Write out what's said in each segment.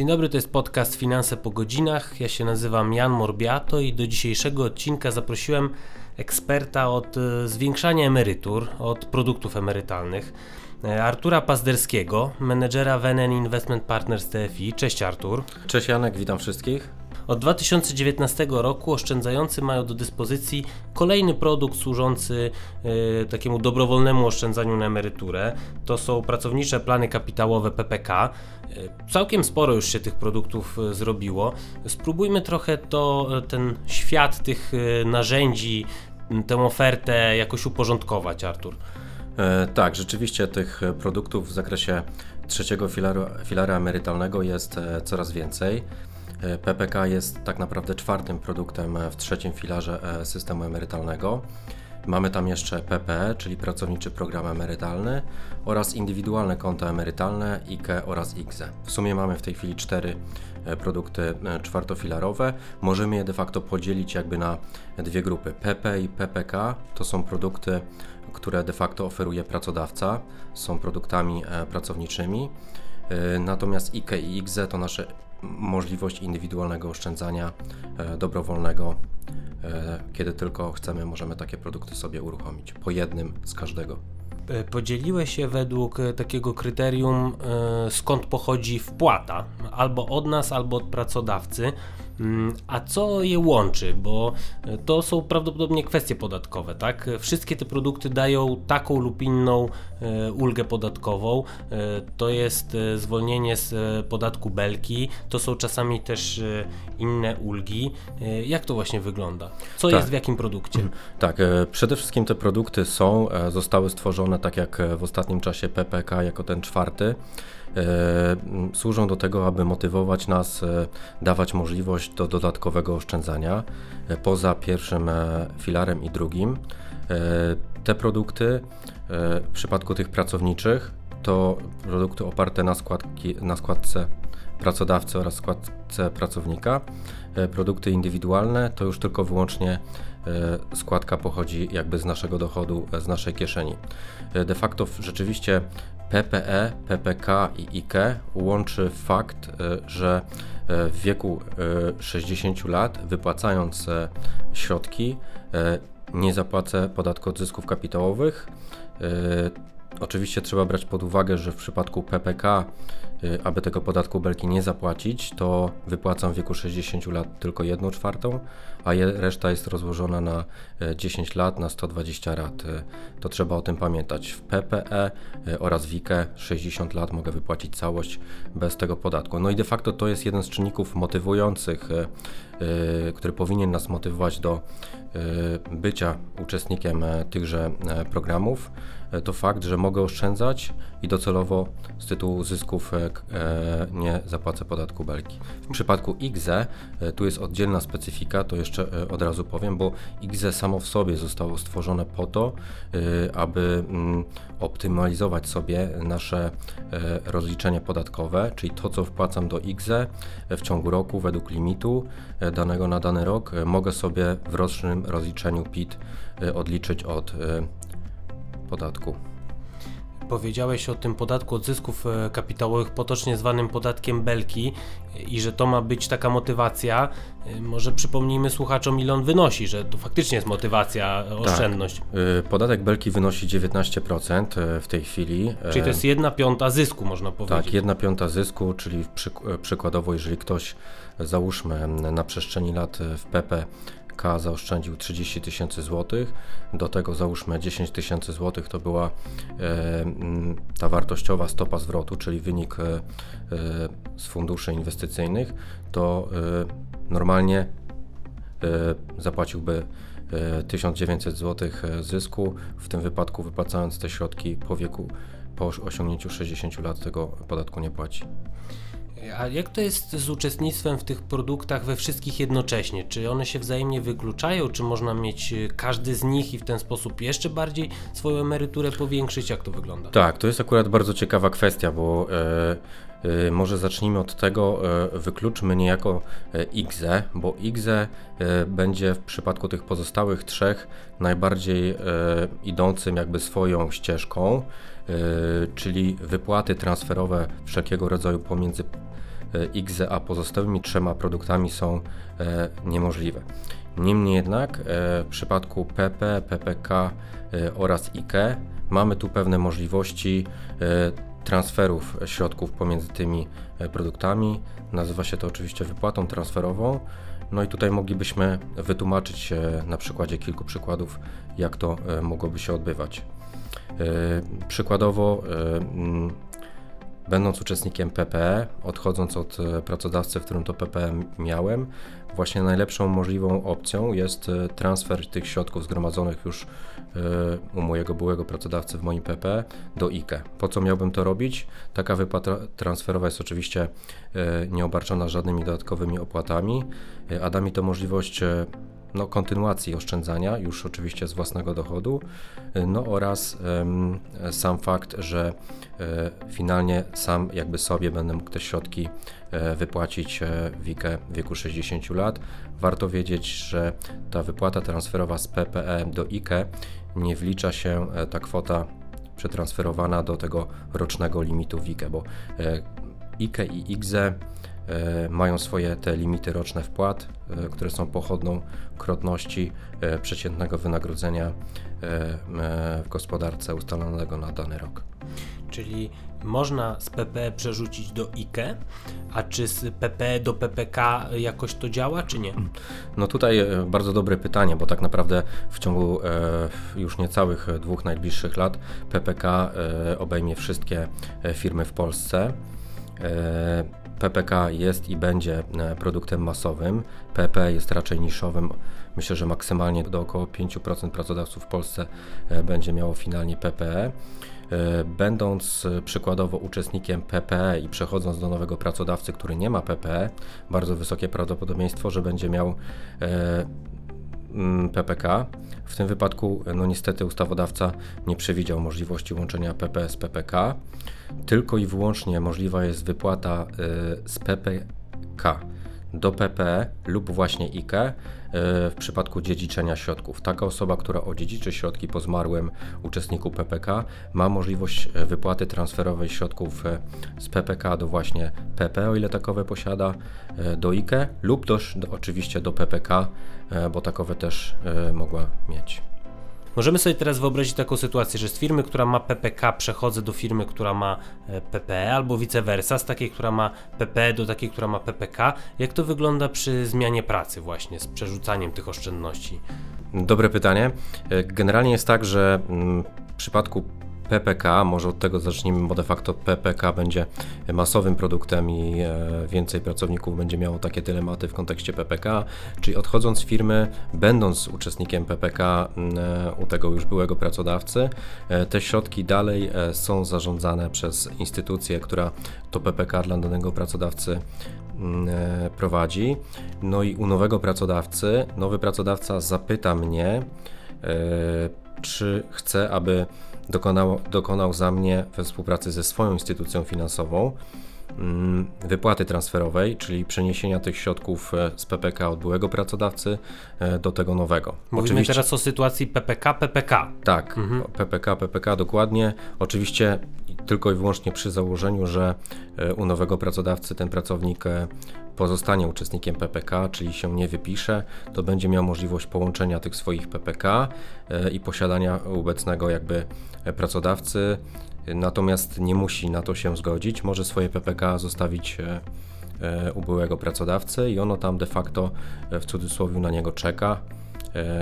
Dzień dobry, to jest podcast Finanse po godzinach. Ja się nazywam Jan Morbiato i do dzisiejszego odcinka zaprosiłem eksperta od e, zwiększania emerytur, od produktów emerytalnych. E, Artura Pazderskiego, menedżera Wenen Investment Partners TFI. Cześć Artur. Cześć Janek, witam wszystkich. Od 2019 roku oszczędzający mają do dyspozycji kolejny produkt służący e, takiemu dobrowolnemu oszczędzaniu na emeryturę. To są pracownicze plany kapitałowe PPK. E, Całkiem sporo już się tych produktów zrobiło. Spróbujmy trochę to, ten świat tych narzędzi, tę ofertę jakoś uporządkować, Artur. E, tak, rzeczywiście tych produktów w zakresie trzeciego filaru, filara emerytalnego jest e, coraz więcej. E, PPK jest tak naprawdę czwartym produktem w trzecim filarze systemu emerytalnego. Mamy tam jeszcze PPE, czyli pracowniczy program emerytalny oraz indywidualne konta emerytalne IKE oraz IGZE. W sumie mamy w tej chwili cztery produkty czwartofilarowe. Możemy je de facto podzielić jakby na dwie grupy. PP i PPK to są produkty, które de facto oferuje pracodawca, są produktami e, pracowniczymi. E, Natomiast IKE i IGZE to nasze możliwość indywidualnego oszczędzania e, dobrowolnego. Kiedy tylko chcemy, możemy takie produkty sobie uruchomić. Po jednym z każdego. Podzieliłeś się według takiego kryterium, skąd pochodzi wpłata, albo od nas, albo od pracodawcy. A co je łączy? Bo e, to są prawdopodobnie kwestie podatkowe, tak? Wszystkie te produkty dają taką lub inną e, ulgę podatkową. E, To jest zwolnienie z podatku belki, to są czasami też inne ulgi. Jak to właśnie wygląda? Co Tak. jest w jakim produkcie? Tak, e, przede wszystkim te produkty są, zostały stworzone tak jak w ostatnim czasie PPK jako ten czwarty. E, Służą do tego, aby motywować nas, e, dawać możliwość do dodatkowego oszczędzania e, poza pierwszym filarem i drugim. Te produkty w przypadku tych pracowniczych to produkty oparte na, składki, na składce pracodawcy oraz składce pracownika. Produkty indywidualne to już tylko wyłącznie składka pochodzi jakby z naszego dochodu, e, z naszej kieszeni. E, De facto rzeczywiście PPE, PPK i IKE łączy fakt, e, że e, w wieku e, 60 lat wypłacając e, środki e, nie zapłacę podatku od zysków kapitałowych. E, Oczywiście trzeba brać pod uwagę, że w przypadku PPK, aby tego podatku belki nie zapłacić, to wypłacam w wieku 60 lat tylko 1 czwartą, a reszta jest rozłożona na y, 10 lat, na 120 lat. Y, To trzeba o tym pamiętać. W PPE y, oraz w IKE 60 lat mogę wypłacić całość bez tego podatku. No i de facto to jest jeden z czynników motywujących, który powinien nas motywować do bycia uczestnikiem e, tychże e, programów e, to fakt, że mogę oszczędzać i docelowo z tytułu zysków e, e, nie zapłacę podatku belki. W przypadku IGZE e, tu jest oddzielna specyfika, to jeszcze e, od razu powiem, bo IGZE samo w sobie zostało stworzone po to, e, aby mm, optymalizować sobie nasze e, rozliczenie podatkowe, czyli to, co wpłacam do e, w ciągu roku według limitu danego na dany rok, mogę sobie w rocznym rozliczeniu PIT odliczyć od podatku. Powiedziałeś o tym podatku od zysków e, kapitałowych, potocznie zwanym podatkiem Belki, i że to ma być taka motywacja. E, Może przypomnijmy słuchaczom, ile on wynosi, że to faktycznie jest motywacja, e, oszczędność. Y, Podatek belki wynosi 19% e, w tej chwili. Czyli to jest jedna piąta zysku, można powiedzieć. Tak, jedna piąta zysku, czyli przyk- przykładowo, jeżeli ktoś, załóżmy, na przestrzeni lat w PPK zaoszczędził 30 tysięcy złotych, do tego załóżmy 10 tysięcy złotych to była e, ta wartościowa stopa zwrotu, czyli wynik e, e, z funduszy inwestycyjnych, to normalnie zapłaciłby e, 1900 zł zysku, w tym wypadku wypłacając te środki po wieku, po osiągnięciu 60 lat tego podatku nie płaci. A jak to jest z uczestnictwem w tych produktach we wszystkich jednocześnie? Czy one się wzajemnie wykluczają? Czy można mieć e, każdy z nich i w ten sposób jeszcze bardziej swoją emeryturę powiększyć? Jak to wygląda? Tak, to jest akurat bardzo ciekawa kwestia, bo e, e, może zacznijmy od tego, e, wykluczmy niejako IGZE, bo IGZE będzie w przypadku tych pozostałych trzech najbardziej idącym jakby swoją ścieżką, czyli wypłaty transferowe wszelkiego rodzaju pomiędzy IGZE, a pozostałymi trzema produktami są niemożliwe. Niemniej jednak w przypadku PP, PPK oraz IKE mamy tu pewne możliwości transferów środków pomiędzy tymi produktami. Nazywa się to oczywiście wypłatą transferową. No i tutaj moglibyśmy wytłumaczyć na przykładzie kilku przykładów, jak to mogłoby się odbywać. Przykładowo, będąc uczestnikiem PPE, odchodząc od pracodawcy, w którym to PPE miałem, właśnie najlepszą możliwą opcją jest transfer tych środków zgromadzonych już u mojego byłego pracodawcy w moim PP do IKE. Po co miałbym to robić? Taka wypłata transferowa jest oczywiście nieobarczona żadnymi dodatkowymi opłatami, a da mi to możliwość no, kontynuacji oszczędzania, już oczywiście z własnego dochodu, no oraz sam fakt, że e, finalnie sam jakby sobie będę mógł te środki e, wypłacić e, w IKE w wieku 60 lat. Warto wiedzieć, że ta wypłata transferowa z PPE do IKE nie wlicza się ta kwota przetransferowana do tego rocznego limitu w IKE, bo IKE i IGZE E, mają swoje te limity roczne wpłat, e, które są pochodną krotności e, przeciętnego wynagrodzenia w gospodarce ustalonego na dany rok. Czyli można z PPE przerzucić do IKE, a czy z PPE do PPK jakoś to działa, czy nie? No tutaj bardzo dobre pytanie, bo tak naprawdę w ciągu już niecałych dwóch najbliższych lat PPK obejmie wszystkie firmy w Polsce. PPK jest i będzie e, produktem masowym. PP jest raczej niszowym. Myślę, że maksymalnie do około 5% pracodawców w Polsce e, będzie miało finalnie PPE. E, będąc przykładowo uczestnikiem PPE i przechodząc do nowego pracodawcy, który nie ma PPE, bardzo wysokie prawdopodobieństwo, że będzie miał PPK. W tym wypadku, no niestety, ustawodawca nie przewidział możliwości łączenia PP z PPK. Tylko i wyłącznie możliwa jest wypłata y, z PPK do PPE lub właśnie IKE w przypadku dziedziczenia środków. Taka osoba, która odziedziczy środki po zmarłym uczestniku PPK, ma możliwość y, wypłaty transferowej środków z PPK do właśnie PP, o ile takowe posiada, do IKE lub też oczywiście do PPK, bo takowe też mogła mieć. Możemy sobie teraz wyobrazić taką sytuację, że z firmy, która ma PPK, przechodzę do firmy, która ma PPE, albo vice versa, z takiej, która ma PPE, do takiej, która ma PPK. Jak to wygląda przy zmianie pracy, właśnie z przerzucaniem tych oszczędności? Dobre pytanie. Generalnie jest tak, że mm, w przypadku PPK, może od tego zacznijmy, bo de facto PPK będzie masowym produktem i e, więcej pracowników będzie miało takie dylematy w kontekście PPK, czyli odchodząc z firmy, będąc uczestnikiem PPK e, u tego już byłego pracodawcy, e, te środki dalej są zarządzane przez instytucję, która to PPK dla danego pracodawcy prowadzi. No i u nowego pracodawcy, nowy pracodawca zapyta mnie, czy chce, aby dokonał, dokonał za mnie we współpracy ze swoją instytucją finansową mm, wypłaty transferowej, czyli przeniesienia tych środków e, z PPK od byłego pracodawcy e, do tego nowego. Mówimy Oczywiście, teraz o sytuacji PPK, PPK. Tak, mhm. PPK, PPK dokładnie. Oczywiście tylko i wyłącznie przy założeniu, że e, u nowego pracodawcy ten pracownik pozostanie uczestnikiem PPK, czyli się nie wypisze, to będzie miał możliwość połączenia tych swoich PPK e, i posiadania obecnego jakby pracodawcy, natomiast nie musi na to się zgodzić, może swoje PPK zostawić e, e, u byłego pracodawcy i ono tam de facto w cudzysłowie na niego czeka.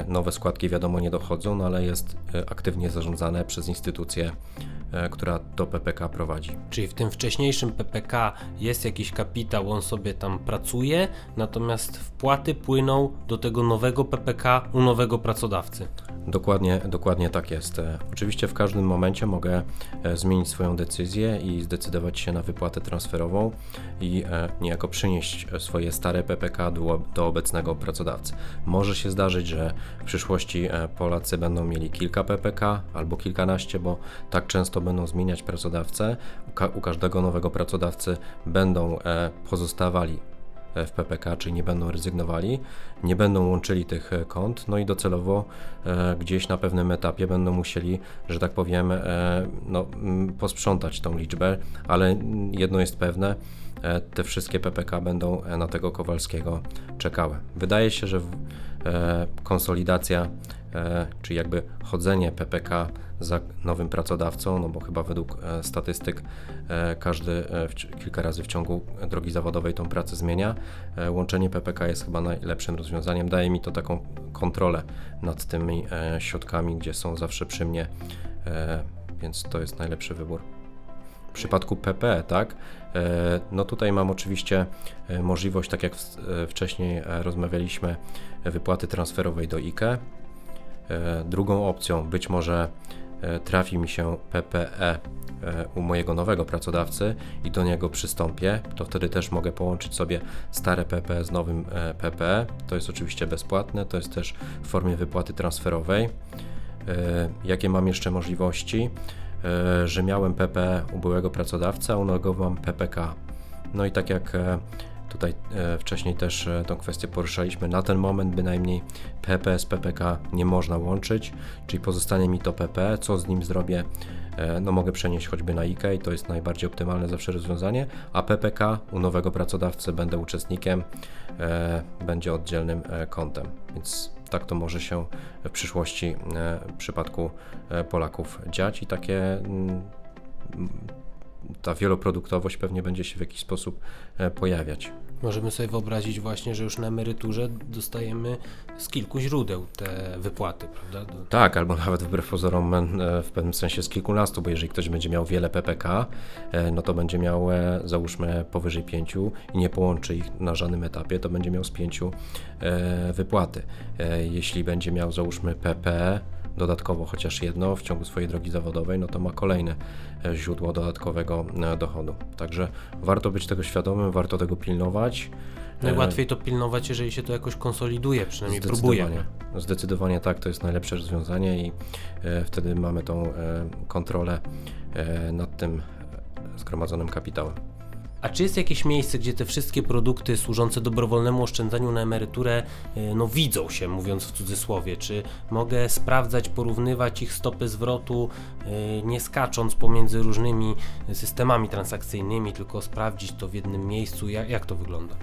Nowe składki wiadomo nie dochodzą, no ale jest aktywnie zarządzane przez instytucję E, która do PPK prowadzi. Czyli w tym wcześniejszym PPK jest jakiś kapitał, on sobie tam pracuje, natomiast wpłaty płyną do tego nowego PPK u nowego pracodawcy. Dokładnie, dokładnie tak jest. E, oczywiście w każdym momencie mogę e, zmienić swoją decyzję i zdecydować się na wypłatę transferową i niejako przynieść swoje stare PPK do, do obecnego pracodawcy. Może się zdarzyć, że w przyszłości Polacy będą mieli kilka PPK albo kilkanaście, bo tak często to będą zmieniać pracodawcę, u, ka u każdego nowego pracodawcy będą e, pozostawali e, w PPK, czyli nie będą rezygnowali, nie będą łączyli tych e, kont, no i docelowo e, gdzieś na pewnym etapie będą musieli, że tak powiem, e, no, posprzątać tą liczbę, ale jedno jest pewne, e, te wszystkie PPK będą e, na tego Kowalskiego czekały. Wydaje się, że w, e, konsolidacja, czy jakby chodzenie PPK za nowym pracodawcą, no bo chyba według e, statystyk e, każdy e, kilka razy w ciągu drogi zawodowej tą pracę zmienia. E, łączenie PPK jest chyba najlepszym rozwiązaniem. Daje mi to taką kontrolę nad tymi e, środkami, gdzie są zawsze przy mnie, e, więc to jest najlepszy wybór. W przypadku PP, tak, e, no tutaj mam oczywiście e, możliwość, tak jak e, wcześniej e, rozmawialiśmy, e, wypłaty transferowej do IKE. E, Drugą opcją być może e, trafi mi się PPE e, u mojego nowego pracodawcy i do niego przystąpię, to wtedy też mogę połączyć sobie stare PPE z nowym PPE. To jest oczywiście bezpłatne, to jest też w formie wypłaty transferowej. Jakie mam jeszcze możliwości? Że miałem PPE u byłego pracodawcy, a u nowego mam PPK. No i tak jak tutaj e, wcześniej też e, tą kwestię poruszaliśmy, na ten moment bynajmniej PP z PPK nie można łączyć, czyli pozostanie mi to PP, co z nim zrobię? E, No mogę przenieść choćby na IKE i to jest najbardziej optymalne zawsze rozwiązanie, a PPK u nowego pracodawcy będę uczestnikiem, będzie oddzielnym kontem, więc tak to może się w przyszłości w przypadku Polaków dziać i takie mm, ta wieloproduktowość pewnie będzie się w jakiś sposób e, pojawiać. Możemy sobie wyobrazić właśnie, że już na emeryturze dostajemy z kilku źródeł te wypłaty, prawda? Do- Tak, albo nawet wbrew pozorom e, w pewnym sensie z kilkunastu, bo jeżeli ktoś będzie miał wiele PPK, e, no to będzie miał załóżmy powyżej pięciu i nie połączy ich na żadnym etapie, to będzie miał z pięciu wypłaty. Jeśli będzie miał załóżmy PP, dodatkowo chociaż jedno w ciągu swojej drogi zawodowej, no to ma kolejne e, źródło dodatkowego e, dochodu. Także warto być tego świadomym, warto tego pilnować. E, Najłatwiej to pilnować, jeżeli się to jakoś konsoliduje, przynajmniej próbuje. Zdecydowanie. Zdecydowanie tak, to jest najlepsze rozwiązanie i e, wtedy mamy tą e, kontrolę e, nad tym e, zgromadzonym kapitałem. A czy jest jakieś miejsce, gdzie te wszystkie produkty służące dobrowolnemu oszczędzaniu na emeryturę e, no, widzą się, mówiąc w cudzysłowie? Czy mogę sprawdzać, porównywać ich stopy zwrotu, e, nie skacząc pomiędzy różnymi systemami transakcyjnymi, tylko sprawdzić to w jednym miejscu? Jak, jak to wygląda?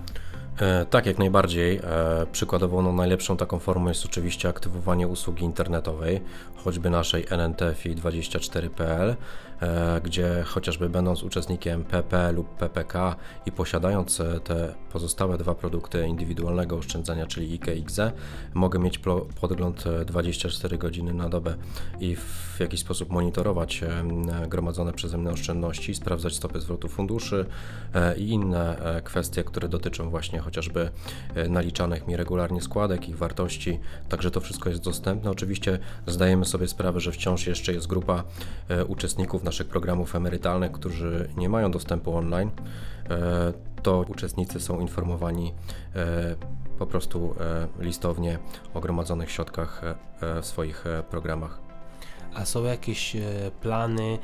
E, Tak, jak najbardziej. Przykładowo no, najlepszą taką formą jest oczywiście aktywowanie usługi internetowej, choćby naszej NNTFI24.pl, e, gdzie chociażby będąc uczestnikiem PP lub PPK i posiadając e, te pozostałe dwa produkty indywidualnego oszczędzania, czyli IKE i IGZE, mogę mieć podgląd e, 24 godziny na dobę i w jakiś sposób monitorować e, gromadzone przeze mnie oszczędności, sprawdzać stopy zwrotu funduszy e, i inne e, kwestie, które dotyczą właśnie chociażby e, naliczanych mi regularnie składek, ich wartości. Także to wszystko jest dostępne. Oczywiście zdajemy sobie sprawę, że wciąż jeszcze jest grupa e, uczestników naszych programów emerytalnych, którzy nie mają dostępu online. E, To uczestnicy są informowani e, po prostu e, listownie o gromadzonych środkach w swoich programach. A są jakieś plany,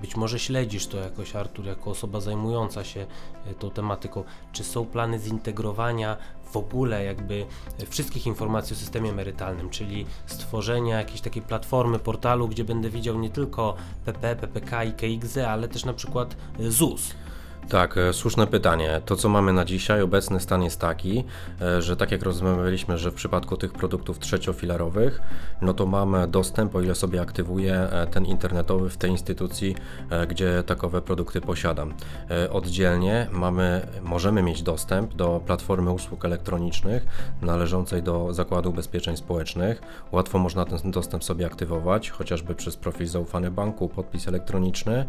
być może śledzisz to jakoś, Artur, jako osoba zajmująca się tą tematyką. Czy są plany zintegrowania w ogóle jakby e, wszystkich informacji o systemie emerytalnym, czyli stworzenia jakiejś takiej platformy, portalu, gdzie będę widział nie tylko PP, PPK i KXZ, ale też na przykład e, ZUS. Tak, e, słuszne pytanie. To, co mamy na dzisiaj, obecny stan jest taki, e, że tak jak rozmawialiśmy, że w przypadku tych produktów trzeciofilarowych, no to mamy dostęp, o ile sobie aktywuję e, ten internetowy w tej instytucji, gdzie takowe produkty posiadam. Oddzielnie mamy, możemy mieć dostęp do platformy usług elektronicznych należącej do Zakładu Ubezpieczeń Społecznych. Łatwo można ten dostęp sobie aktywować, chociażby przez profil zaufany banku, podpis elektroniczny,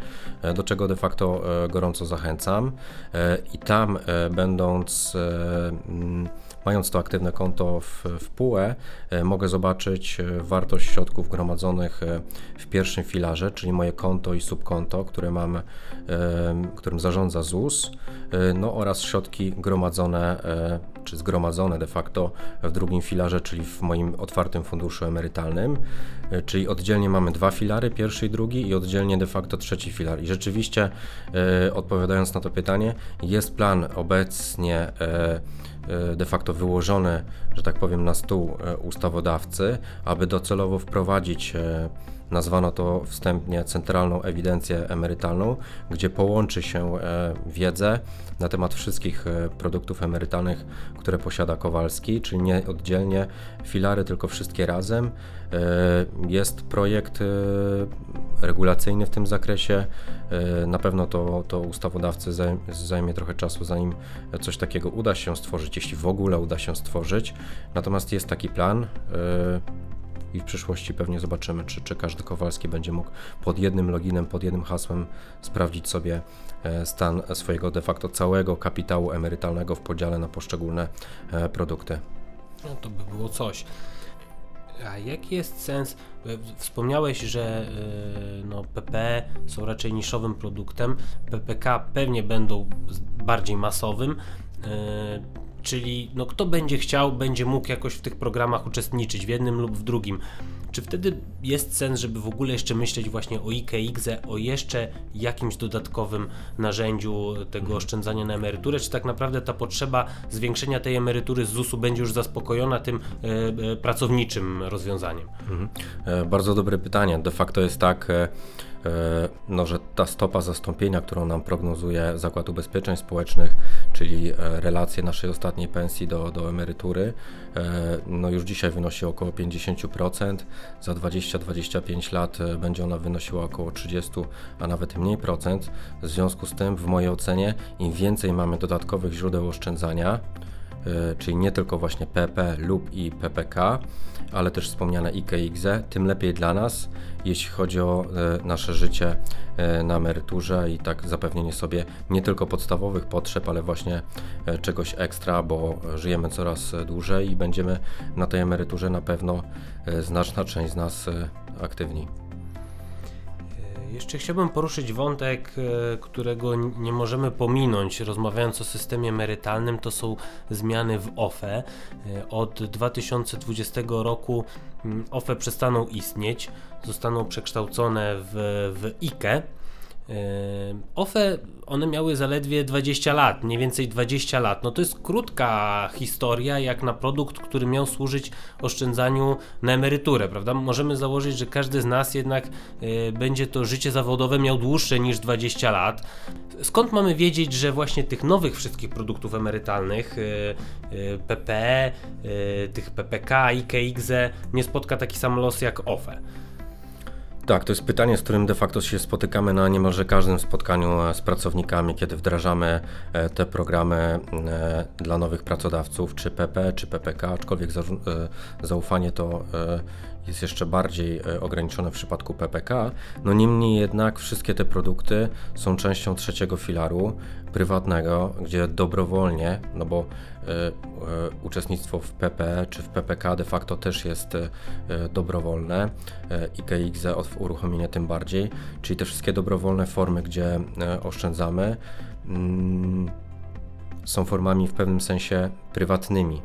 do czego de facto gorąco zachęcam. E, I tam, e, będąc, e, mając to aktywne konto w, w PUE, mogę zobaczyć wartość środków gromadzonych w pierwszym filarze, czyli moje konto i subkonto, które mam, którym zarządza ZUS, no oraz środki gromadzone, czy zgromadzone de facto w drugim filarze, czyli w moim otwartym funduszu emerytalnym. E, Czyli oddzielnie mamy dwa filary, pierwszy i drugi, i oddzielnie de facto trzeci filar. I rzeczywiście, e, odpowiadając na to pytanie, jest plan obecnie e, de facto wyłożony, że tak powiem, na stół ustawodawcy, aby docelowo wprowadzić nazwano to wstępnie Centralną Ewidencję Emerytalną, gdzie połączy się e, wiedzę na temat wszystkich e, produktów emerytalnych, które posiada Kowalski, czyli nie oddzielnie filary, tylko wszystkie razem. E, jest projekt regulacyjny w tym zakresie. Na pewno to, to ustawodawcy zajmie trochę czasu, zanim coś takiego uda się stworzyć, jeśli w ogóle uda się stworzyć. Natomiast jest taki plan i w przyszłości pewnie zobaczymy, czy, czy każdy Kowalski będzie mógł pod jednym loginem, pod jednym hasłem sprawdzić sobie e, stan swojego de facto całego kapitału emerytalnego w podziale na poszczególne e, produkty. No to by było coś. A jaki jest sens? E, wspomniałeś, że no, PPE są raczej niszowym produktem, PPK pewnie będą bardziej masowym. Czyli no, kto będzie chciał, będzie mógł jakoś w tych programach uczestniczyć w jednym lub w drugim. Czy wtedy jest sens, żeby w ogóle jeszcze myśleć właśnie o IKX, o jeszcze jakimś dodatkowym narzędziu tego mhm. oszczędzania na emeryturę? Czy tak naprawdę ta potrzeba zwiększenia tej emerytury z ZUS-u będzie już zaspokojona tym e, e, pracowniczym rozwiązaniem? Mhm. E, bardzo dobre pytanie. De facto jest tak. E E, no, że ta stopa zastąpienia, którą nam prognozuje Zakład Ubezpieczeń Społecznych, czyli e, relacje naszej ostatniej pensji do, do emerytury, e, no już dzisiaj wynosi około 50%, za 20-25 lat będzie ona wynosiła około 30, a nawet mniej procent. W związku z tym, w mojej ocenie, im więcej mamy dodatkowych źródeł oszczędzania, czyli nie tylko właśnie PP lub i PPK, ale też wspomniane IKX, tym lepiej dla nas, jeśli chodzi o e, nasze życie e, na emeryturze i tak zapewnienie sobie nie tylko podstawowych potrzeb, ale właśnie e, czegoś ekstra, bo żyjemy coraz dłużej i będziemy na tej emeryturze na pewno znaczna część z nas aktywni. Jeszcze chciałbym poruszyć wątek, e, którego nie możemy pominąć, rozmawiając o systemie emerytalnym, to są zmiany w OFE. E, od 2020 roku mm, OFE przestaną istnieć, zostaną przekształcone w, w IKE. OFE, one miały zaledwie 20 lat, mniej więcej 20 lat. No to jest krótka historia, jak na produkt, który miał służyć oszczędzaniu na emeryturę, prawda? Możemy założyć, że każdy z nas jednak y, będzie to życie zawodowe miał dłuższe niż 20 lat. Skąd mamy wiedzieć, że właśnie tych nowych wszystkich produktów emerytalnych, y, y, PPE, tych PPK, IKXE nie spotka taki sam los jak OFE? Tak, to jest pytanie, z którym de facto się spotykamy na niemalże każdym spotkaniu e, z pracownikami, kiedy wdrażamy e, te programy e, dla nowych pracodawców, czy PP, czy PPK, aczkolwiek zaufanie to jest jeszcze bardziej ograniczone w przypadku PPK. No niemniej jednak wszystkie te produkty są częścią trzeciego filaru prywatnego, gdzie dobrowolnie, no bo E, e, uczestnictwo w PPE czy w PPK de facto też jest e, dobrowolne i KXZ uruchomienie tym bardziej, czyli te wszystkie dobrowolne formy, gdzie oszczędzamy, mm, są formami w pewnym sensie prywatnymi.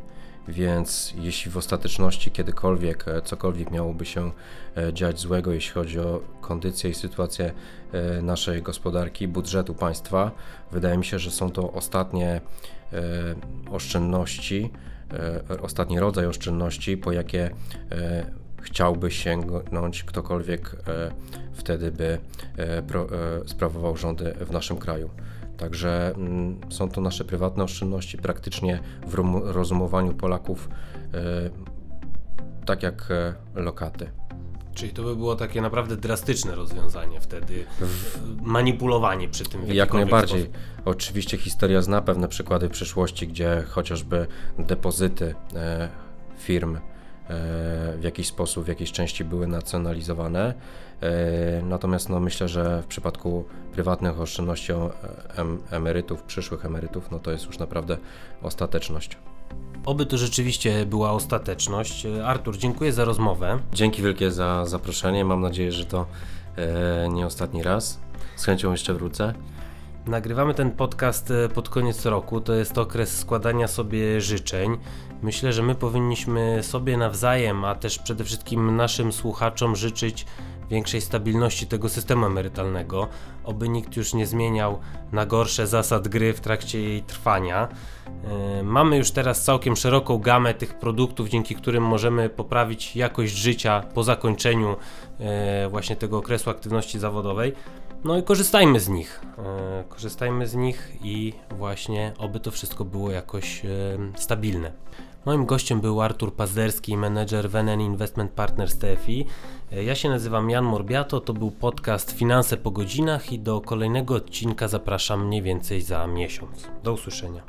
Więc jeśli w ostateczności kiedykolwiek cokolwiek miałoby się dziać złego, jeśli chodzi o kondycję i sytuację naszej gospodarki, budżetu państwa, wydaje mi się, że są to ostatnie E, oszczędności, e, ostatni rodzaj oszczędności, po jakie e, chciałby sięgnąć ktokolwiek wtedy by sprawował rządy w naszym kraju. Także mm, są to nasze prywatne oszczędności, praktycznie w rozumowaniu Polaków tak jak lokaty. Czyli to by było takie naprawdę drastyczne rozwiązanie wtedy, manipulowanie przy tym. Jak najbardziej. Sposób. Oczywiście historia zna pewne przykłady w przyszłości, gdzie chociażby depozyty e, firm e, w jakiś sposób, w jakiejś części były nacjonalizowane. E, natomiast no, myślę, że w przypadku prywatnych oszczędności em, emerytów, przyszłych emerytów, no to jest już naprawdę ostateczność. Oby to rzeczywiście była ostateczność. Artur, dziękuję za rozmowę. Dzięki wielkie za zaproszenie. Mam nadzieję, że to e, nie ostatni raz. Z chęcią jeszcze wrócę. Nagrywamy ten podcast e, pod koniec roku. To jest okres składania sobie życzeń. Myślę, że my powinniśmy sobie nawzajem, a też przede wszystkim naszym słuchaczom życzyć większej stabilności tego systemu emerytalnego, oby nikt już nie zmieniał na gorsze zasad gry w trakcie jej trwania. E, mamy już teraz całkiem szeroką gamę tych produktów, dzięki którym możemy poprawić jakość życia po zakończeniu e, właśnie tego okresu aktywności zawodowej. No i korzystajmy z nich. E, korzystajmy z nich i właśnie oby to wszystko było jakoś stabilne. Moim gościem był Artur Pazderski, menedżer Wenen Investment Partners TFI. Ja się nazywam Jan Morbiato, to był podcast Finanse po godzinach i do kolejnego odcinka zapraszam mniej więcej za miesiąc. Do usłyszenia.